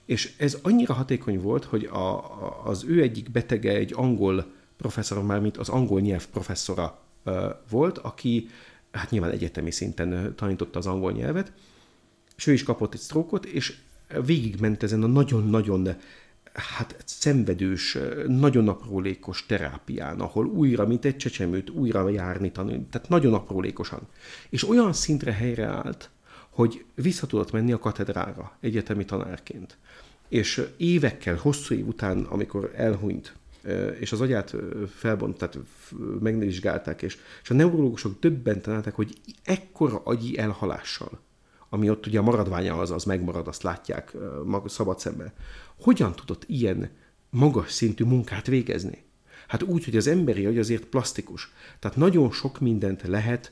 És ez annyira hatékony volt, hogy a, az ő egyik betege egy angol professzor, már mint az angol nyelv professzora volt, aki hát nyilván egyetemi szinten tanította az angol nyelvet, és ő is kapott egy sztrókot, és végigment ezen a nagyon-nagyon hát szenvedős, nagyon aprólékos terápián, ahol újra, mint egy csecsemőt, újra járni tanulni, tehát nagyon aprólékosan. És olyan szintre helyreállt, hogy vissza tudott menni a katedrára egyetemi tanárként. És évekkel, hosszú év után, amikor elhunyt, és az agyát felbont, tehát megvizsgálták, és, és a neurológusok döbbenten álltak, hogy ekkora agyi elhalással, ami ott ugye a maradványa az, az megmarad, azt látják szabad szemben. Hogyan tudott ilyen magas szintű munkát végezni? Hát úgy, hogy az emberi agy azért plastikus. Tehát nagyon sok mindent lehet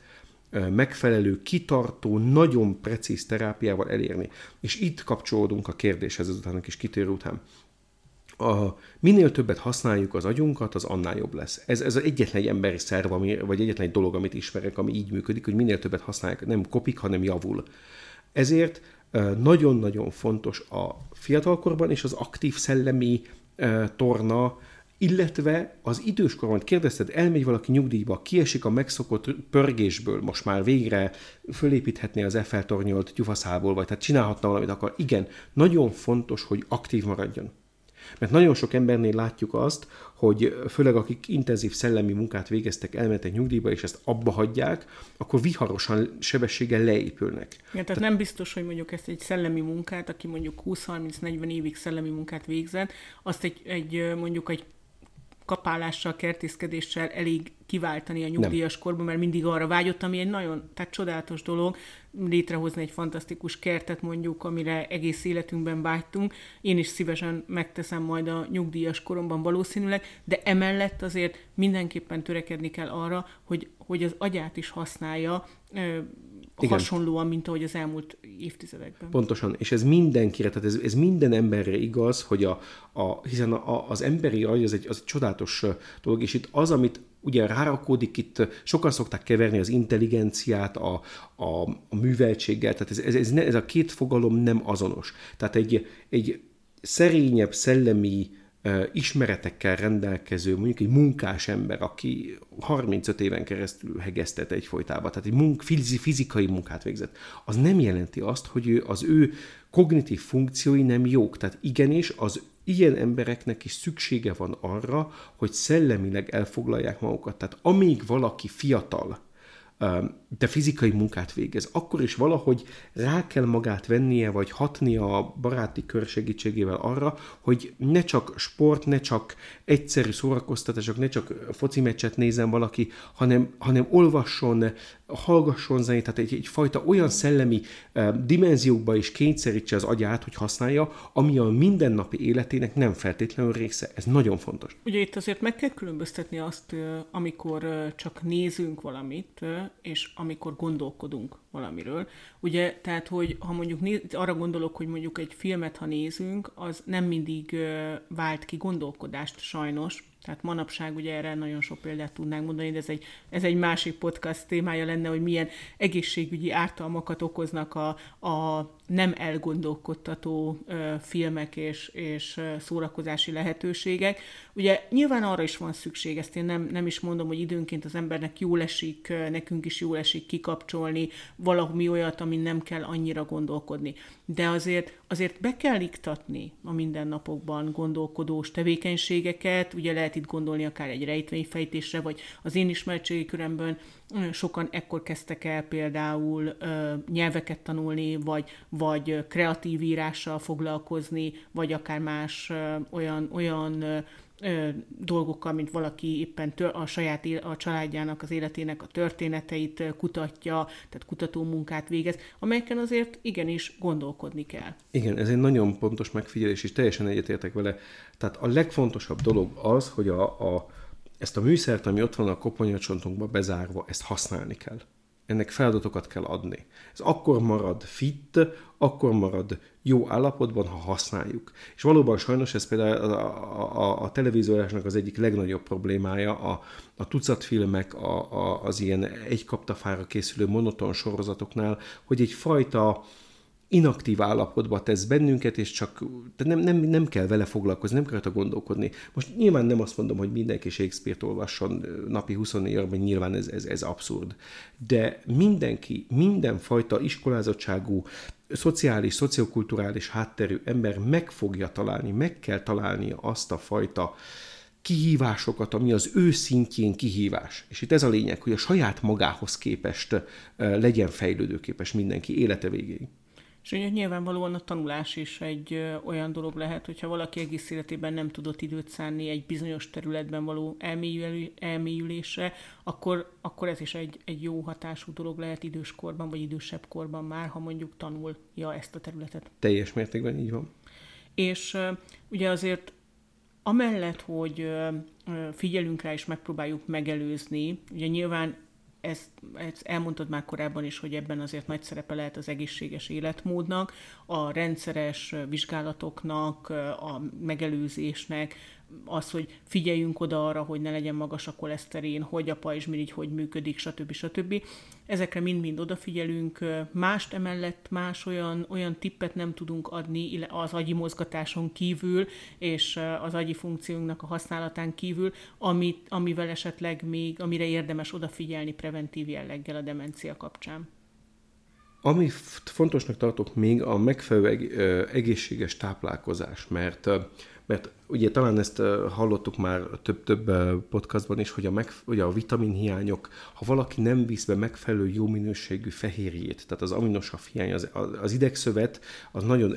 megfelelő, kitartó, nagyon precíz terápiával elérni. És itt kapcsolódunk a kérdéshez ezután a kis kitérő után. A, minél többet használjuk az agyunkat, az annál jobb lesz. Ez, ez az egyetlen egy emberi szerv, ami, vagy egyetlen egy dolog, amit ismerek, ami így működik, hogy minél többet használják, nem kopik, hanem javul. Ezért nagyon-nagyon fontos a fiatalkorban és az aktív szellemi torna, illetve az időskorban kérdezted, elmegy valaki nyugdíjba, kiesik a megszokott pörgésből, most már végre fölépíthetné az Eiffel tornyolt gyufaszából, vagy tehát csinálhatna valamit akar. Igen, nagyon fontos, hogy aktív maradjon. Mert nagyon sok embernél látjuk azt, hogy főleg akik intenzív szellemi munkát végeztek, elmentek nyugdíjba, és ezt abba hagyják, akkor viharosan sebességgel leépülnek. Ja, tehát, tehát nem biztos, hogy mondjuk ezt egy szellemi munkát, aki mondjuk 20-30-40 évig szellemi munkát végzett, azt egy, egy mondjuk egy kapálással, kertészkedéssel elég kiváltani a nyugdíjas Nem. korban, mert mindig arra vágyott, ami egy nagyon, tehát csodálatos dolog, létrehozni egy fantasztikus kertet mondjuk, amire egész életünkben vágytunk. Én is szívesen megteszem majd a nyugdíjas koromban valószínűleg, de emellett azért mindenképpen törekedni kell arra, hogy, hogy az agyát is használja, igen. hasonlóan, mint ahogy az elmúlt évtizedekben. Pontosan, és ez mindenkire, tehát ez, ez minden emberre igaz, hogy a, a, hiszen a, az emberi agy az egy, az egy csodálatos dolog, és itt az, amit ugye rárakódik, itt sokan szokták keverni az intelligenciát a, a, a műveltséggel, tehát ez, ez, ez, ne, ez a két fogalom nem azonos. Tehát egy, egy szerényebb szellemi ismeretekkel rendelkező, mondjuk egy munkás ember, aki 35 éven keresztül hegesztett egyfolytában, tehát egy munk, fizikai munkát végzett, az nem jelenti azt, hogy az ő kognitív funkciói nem jók. Tehát igenis az ilyen embereknek is szüksége van arra, hogy szellemileg elfoglalják magukat. Tehát amíg valaki fiatal, de fizikai munkát végez, akkor is valahogy rá kell magát vennie, vagy hatnia a baráti kör segítségével arra, hogy ne csak sport, ne csak egyszerű szórakoztatások, ne csak foci meccset nézzen valaki, hanem, hanem olvasson, hallgasson zenét, tehát egy, egyfajta olyan szellemi uh, dimenziókba is kényszerítse az agyát, hogy használja, ami a mindennapi életének nem feltétlenül része. Ez nagyon fontos. Ugye itt azért meg kell különböztetni azt, amikor csak nézünk valamit, és amikor gondolkodunk valamiről. Ugye, tehát, hogy ha mondjuk néz, arra gondolok, hogy mondjuk egy filmet, ha nézünk, az nem mindig vált ki gondolkodást sajnos, tehát manapság ugye erre nagyon sok példát tudnánk mondani, de ez egy, ez egy másik podcast témája lenne, hogy milyen egészségügyi ártalmakat okoznak a, a nem elgondolkodtató ö, filmek és, és szórakozási lehetőségek. Ugye nyilván arra is van szükség, ezt én nem, nem is mondom, hogy időnként az embernek jól esik, nekünk is jól esik kikapcsolni valami olyat, amin nem kell annyira gondolkodni. De azért, azért be kell iktatni a mindennapokban gondolkodós tevékenységeket, ugye lehet itt gondolni akár egy rejtvényfejtésre, vagy az én ismertségi körömben sokan ekkor kezdtek el például ö, nyelveket tanulni, vagy, vagy kreatív írással foglalkozni, vagy akár más ö, olyan, olyan dolgokkal, mint valaki éppen a saját él, a családjának, az életének a történeteit kutatja, tehát kutató munkát végez, amelyeken azért igenis gondolkodni kell. Igen, ez egy nagyon pontos megfigyelés, és teljesen egyetértek vele. Tehát a legfontosabb dolog az, hogy a, a ezt a műszert, ami ott van a koponyacsontunkba bezárva, ezt használni kell. Ennek feladatokat kell adni. Ez akkor marad fit, akkor marad jó állapotban, ha használjuk. És valóban sajnos ez például a, a, a televíziórásnak az egyik legnagyobb problémája, a, a tucatfilmek, a, a, az ilyen egy kaptafára készülő monoton sorozatoknál, hogy egy fajta inaktív állapotba tesz bennünket, és csak nem, nem, nem kell vele foglalkozni, nem kell gondolkodni. Most nyilván nem azt mondom, hogy mindenki Shakespeare-t olvasson napi 24 órában, nyilván ez, ez, ez abszurd. De mindenki, mindenfajta iskolázottságú, szociális, szociokulturális hátterű ember meg fogja találni, meg kell találnia azt a fajta kihívásokat, ami az ő szintjén kihívás. És itt ez a lényeg, hogy a saját magához képest legyen fejlődőképes mindenki élete végéig. És ugye nyilvánvalóan a tanulás is egy olyan dolog lehet, hogyha valaki egész életében nem tudott időt szánni egy bizonyos területben való elmélyül, elmélyülésre, akkor, akkor ez is egy, egy jó hatású dolog lehet időskorban, vagy idősebb korban már, ha mondjuk tanulja ezt a területet. Teljes mértékben így van. És ugye azért amellett, hogy figyelünk rá és megpróbáljuk megelőzni. Ugye nyilván ezt, ezt elmondtad már korábban is, hogy ebben azért nagy szerepe lehet az egészséges életmódnak, a rendszeres vizsgálatoknak, a megelőzésnek, az, hogy figyeljünk oda arra, hogy ne legyen magas a koleszterin, hogy a pajzsmirigy hogy működik, stb. stb. Ezekre mind-mind odafigyelünk. Mást emellett más olyan, olyan tippet nem tudunk adni az agyi mozgatáson kívül, és az agyi funkciónknak a használatán kívül, amit, amivel esetleg még, amire érdemes odafigyelni preventív jelleggel a demencia kapcsán. Ami fontosnak tartok még a megfelelő egészséges táplálkozás, mert mert ugye talán ezt hallottuk már több-több podcastban is, hogy a, meg, ugye a vitaminhiányok, ha valaki nem visz be megfelelő jó minőségű fehérjét, tehát az aminosav hiány, az, az idegszövet, az nagyon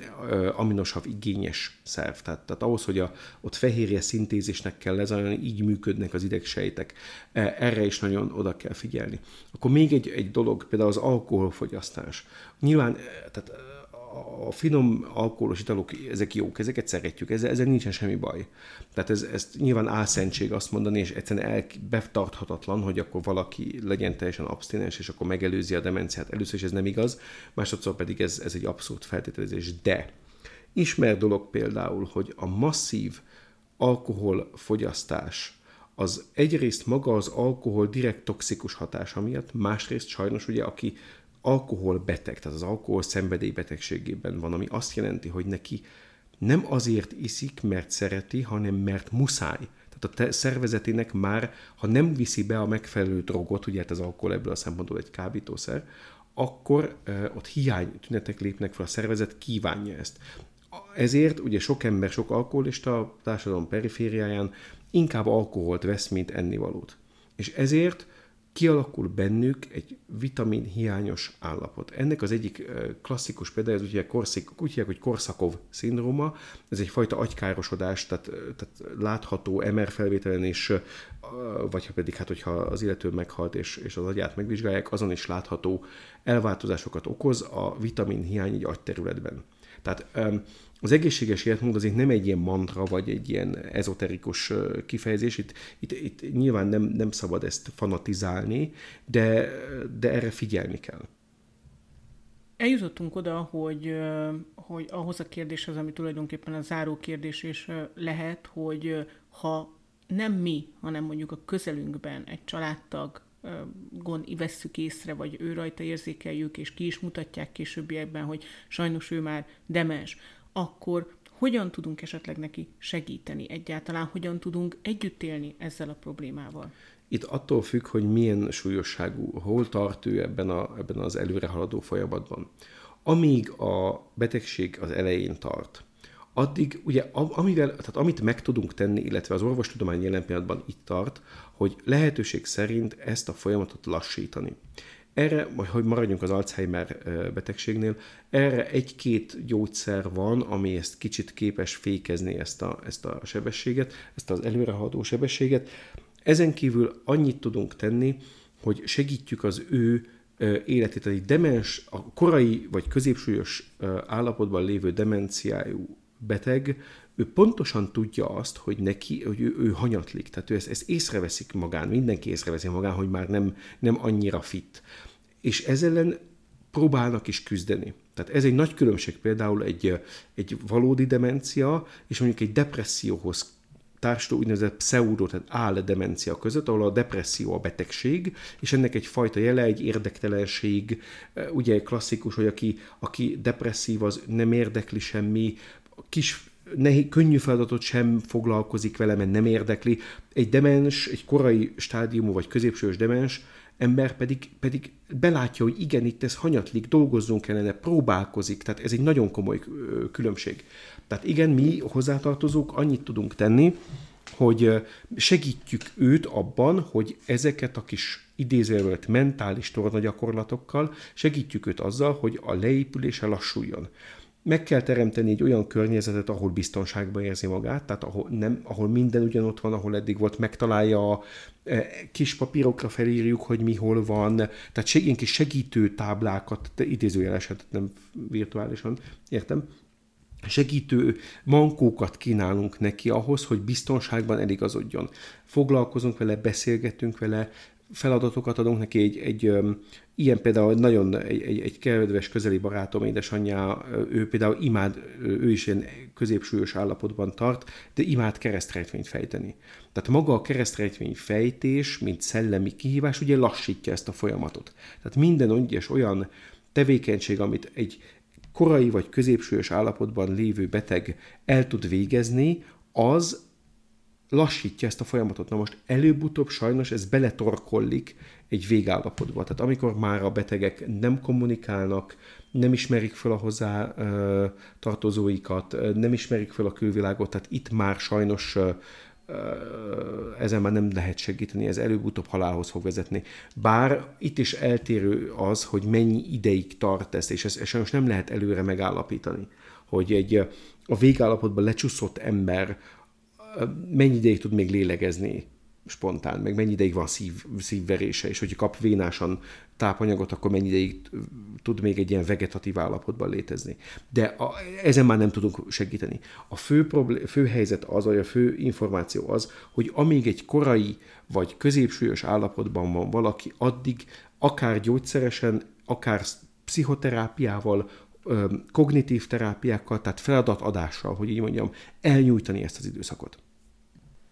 aminosav igényes szerv. Tehát, tehát ahhoz, hogy a, ott fehérje szintézisnek kell lezajlani, így működnek az idegsejtek. E, erre is nagyon oda kell figyelni. Akkor még egy, egy dolog, például az alkoholfogyasztás. Nyilván, tehát a finom alkoholos italok, ezek jók, ezeket szeretjük, ezzel, ezzel nincsen semmi baj. Tehát ez, ez nyilván álszentség azt mondani, és egyszerűen el, betarthatatlan, hogy akkor valaki legyen teljesen abstinens, és akkor megelőzi a demenciát. Először is ez nem igaz, másodszor pedig ez, ez egy abszolút feltételezés. De ismer dolog például, hogy a masszív alkoholfogyasztás az egyrészt maga az alkohol direkt toxikus hatása miatt, másrészt sajnos ugye, aki alkoholbeteg, tehát az alkohol szenvedélybetegségében van, ami azt jelenti, hogy neki nem azért iszik, mert szereti, hanem mert muszáj. Tehát a te szervezetének már, ha nem viszi be a megfelelő drogot, ugye hát az alkohol ebből a szempontból egy kábítószer, akkor uh, ott hiány tünetek lépnek fel, a szervezet kívánja ezt. Ezért ugye sok ember, sok alkoholista a társadalom perifériáján inkább alkoholt vesz, mint ennivalót. És ezért kialakul bennük egy vitamin hiányos állapot. Ennek az egyik klasszikus példája, az ugye korszik, úgy hívják, hogy Korszakov szindróma, ez egyfajta agykárosodás, tehát, tehát látható MR felvételen is, vagy ha pedig, hát hogyha az illető meghalt és, és az agyát megvizsgálják, azon is látható elváltozásokat okoz a vitamin hiány egy agyterületben. Tehát az egészséges életmód azért nem egy ilyen mantra, vagy egy ilyen ezoterikus kifejezés, itt, itt, itt nyilván nem, nem szabad ezt fanatizálni, de, de erre figyelni kell. Eljutottunk oda, hogy, hogy ahhoz a kérdéshez, ami tulajdonképpen a záró kérdés is lehet, hogy ha nem mi, hanem mondjuk a közelünkben egy családtag gond vesszük észre, vagy ő rajta érzékeljük, és ki is mutatják későbbiekben, hogy sajnos ő már demens, akkor hogyan tudunk esetleg neki segíteni egyáltalán, hogyan tudunk együtt élni ezzel a problémával? Itt attól függ, hogy milyen súlyosságú, hol tart ő ebben, a, ebben az előrehaladó folyamatban. Amíg a betegség az elején tart, addig ugye amivel, tehát amit meg tudunk tenni, illetve az orvostudomány jelen pillanatban itt tart, hogy lehetőség szerint ezt a folyamatot lassítani. Erre, hogy maradjunk az Alzheimer betegségnél, erre egy-két gyógyszer van, ami ezt kicsit képes fékezni ezt a, ezt a sebességet, ezt az előrehaladó sebességet. Ezen kívül annyit tudunk tenni, hogy segítjük az ő életét, egy demens, a korai vagy középsúlyos állapotban lévő demenciájú beteg, ő pontosan tudja azt, hogy neki, hogy ő, ő hanyatlik, tehát ő ezt, ezt észreveszik magán, mindenki észreveszi magán, hogy már nem, nem annyira fit. És ezzel ellen próbálnak is küzdeni. Tehát ez egy nagy különbség például egy, egy valódi demencia, és mondjuk egy depresszióhoz társuló úgynevezett pseudo, tehát áll demencia között, ahol a depresszió a betegség, és ennek egy fajta jele, egy érdektelenség, ugye klasszikus, hogy aki, aki depresszív, az nem érdekli semmi, kis nehéz, könnyű feladatot sem foglalkozik vele, mert nem érdekli. Egy demens, egy korai stádiumú vagy középsős demens ember pedig, pedig belátja, hogy igen, itt ez hanyatlik, dolgozzunk kellene, próbálkozik, tehát ez egy nagyon komoly különbség. Tehát igen, mi hozzátartozók annyit tudunk tenni, hogy segítjük őt abban, hogy ezeket a kis idézőjelölt mentális tornagyakorlatokkal segítjük őt azzal, hogy a leépülése lassuljon meg kell teremteni egy olyan környezetet, ahol biztonságban érzi magát, tehát ahol, nem, ahol minden ugyanott van, ahol eddig volt, megtalálja, a e, kis papírokra felírjuk, hogy mi hol van, tehát ilyen kis segítő táblákat, idézőjelesen, nem virtuálisan, értem, segítő mankókat kínálunk neki ahhoz, hogy biztonságban eligazodjon. Foglalkozunk vele, beszélgetünk vele, feladatokat adunk neki, egy, egy ilyen például nagyon egy, egy, egy kedves közeli barátom, édesanyja, ő például imád, ő is ilyen középsúlyos állapotban tart, de imád keresztrejtvényt fejteni. Tehát maga a keresztrejtvény fejtés, mint szellemi kihívás, ugye lassítja ezt a folyamatot. Tehát minden egyes olyan tevékenység, amit egy korai vagy középsúlyos állapotban lévő beteg el tud végezni, az lassítja ezt a folyamatot. Na most előbb-utóbb sajnos ez beletorkollik egy végállapotba. Tehát amikor már a betegek nem kommunikálnak, nem ismerik fel a hozzá tartozóikat, nem ismerik fel a külvilágot, tehát itt már sajnos ezen már nem lehet segíteni, ez előbb-utóbb halálhoz fog vezetni. Bár itt is eltérő az, hogy mennyi ideig tart ez, és ezt, ezt sajnos nem lehet előre megállapítani, hogy egy a végállapotban lecsúszott ember mennyi ideig tud még lélegezni spontán, meg mennyi ideig van szív, szívverése, és hogyha kap vénásan tápanyagot, akkor mennyi ideig tud még egy ilyen vegetatív állapotban létezni. De a, ezen már nem tudunk segíteni. A fő, problém, fő helyzet az, vagy a fő információ az, hogy amíg egy korai vagy középsúlyos állapotban van valaki, addig akár gyógyszeresen, akár pszichoterápiával, kognitív terápiákkal, tehát feladatadással, hogy így mondjam, elnyújtani ezt az időszakot.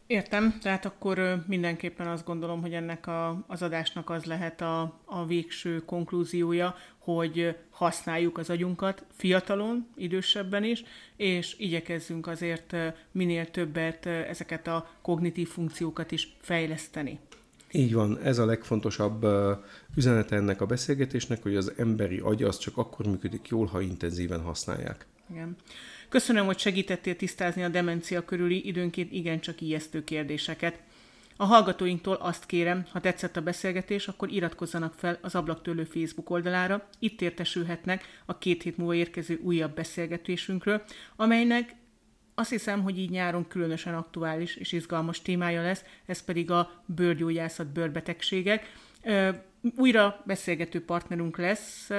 Értem, tehát akkor mindenképpen azt gondolom, hogy ennek a, az adásnak az lehet a, a végső konklúziója, hogy használjuk az agyunkat fiatalon, idősebben is, és igyekezzünk azért minél többet ezeket a kognitív funkciókat is fejleszteni. Így van, ez a legfontosabb üzenete ennek a beszélgetésnek, hogy az emberi agy az csak akkor működik jól, ha intenzíven használják. Igen. Köszönöm, hogy segítettél tisztázni a demencia körüli időnként igencsak ijesztő kérdéseket. A hallgatóinktól azt kérem, ha tetszett a beszélgetés, akkor iratkozzanak fel az Ablaktőlő Facebook oldalára, itt értesülhetnek a két hét múlva érkező újabb beszélgetésünkről, amelynek azt hiszem, hogy így nyáron különösen aktuális és izgalmas témája lesz, ez pedig a bőrgyógyászat, bőrbetegségek. Újra beszélgető partnerünk lesz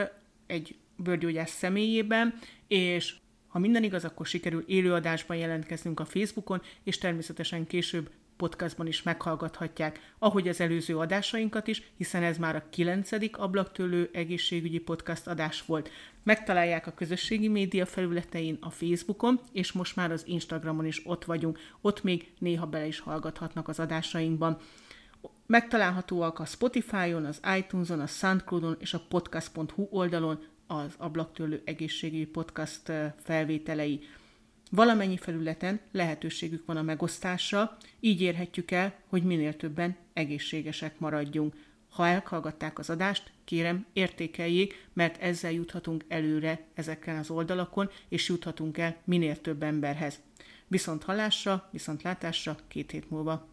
egy bőrgyógyász személyében, és ha minden igaz, akkor sikerül élőadásban jelentkeznünk a Facebookon, és természetesen később podcastban is meghallgathatják, ahogy az előző adásainkat is, hiszen ez már a kilencedik ablaktőlő egészségügyi podcast adás volt. Megtalálják a közösségi média felületein a Facebookon, és most már az Instagramon is ott vagyunk. Ott még néha bele is hallgathatnak az adásainkban. Megtalálhatóak a Spotify-on, az iTunes-on, a Soundcloud-on és a podcast.hu oldalon az ablaktőlő egészségügyi podcast felvételei. Valamennyi felületen lehetőségük van a megosztásra, így érhetjük el, hogy minél többen egészségesek maradjunk. Ha elhallgatták az adást, kérem, értékeljék, mert ezzel juthatunk előre ezeken az oldalakon, és juthatunk el minél több emberhez. Viszont hallásra, viszont látásra két hét múlva.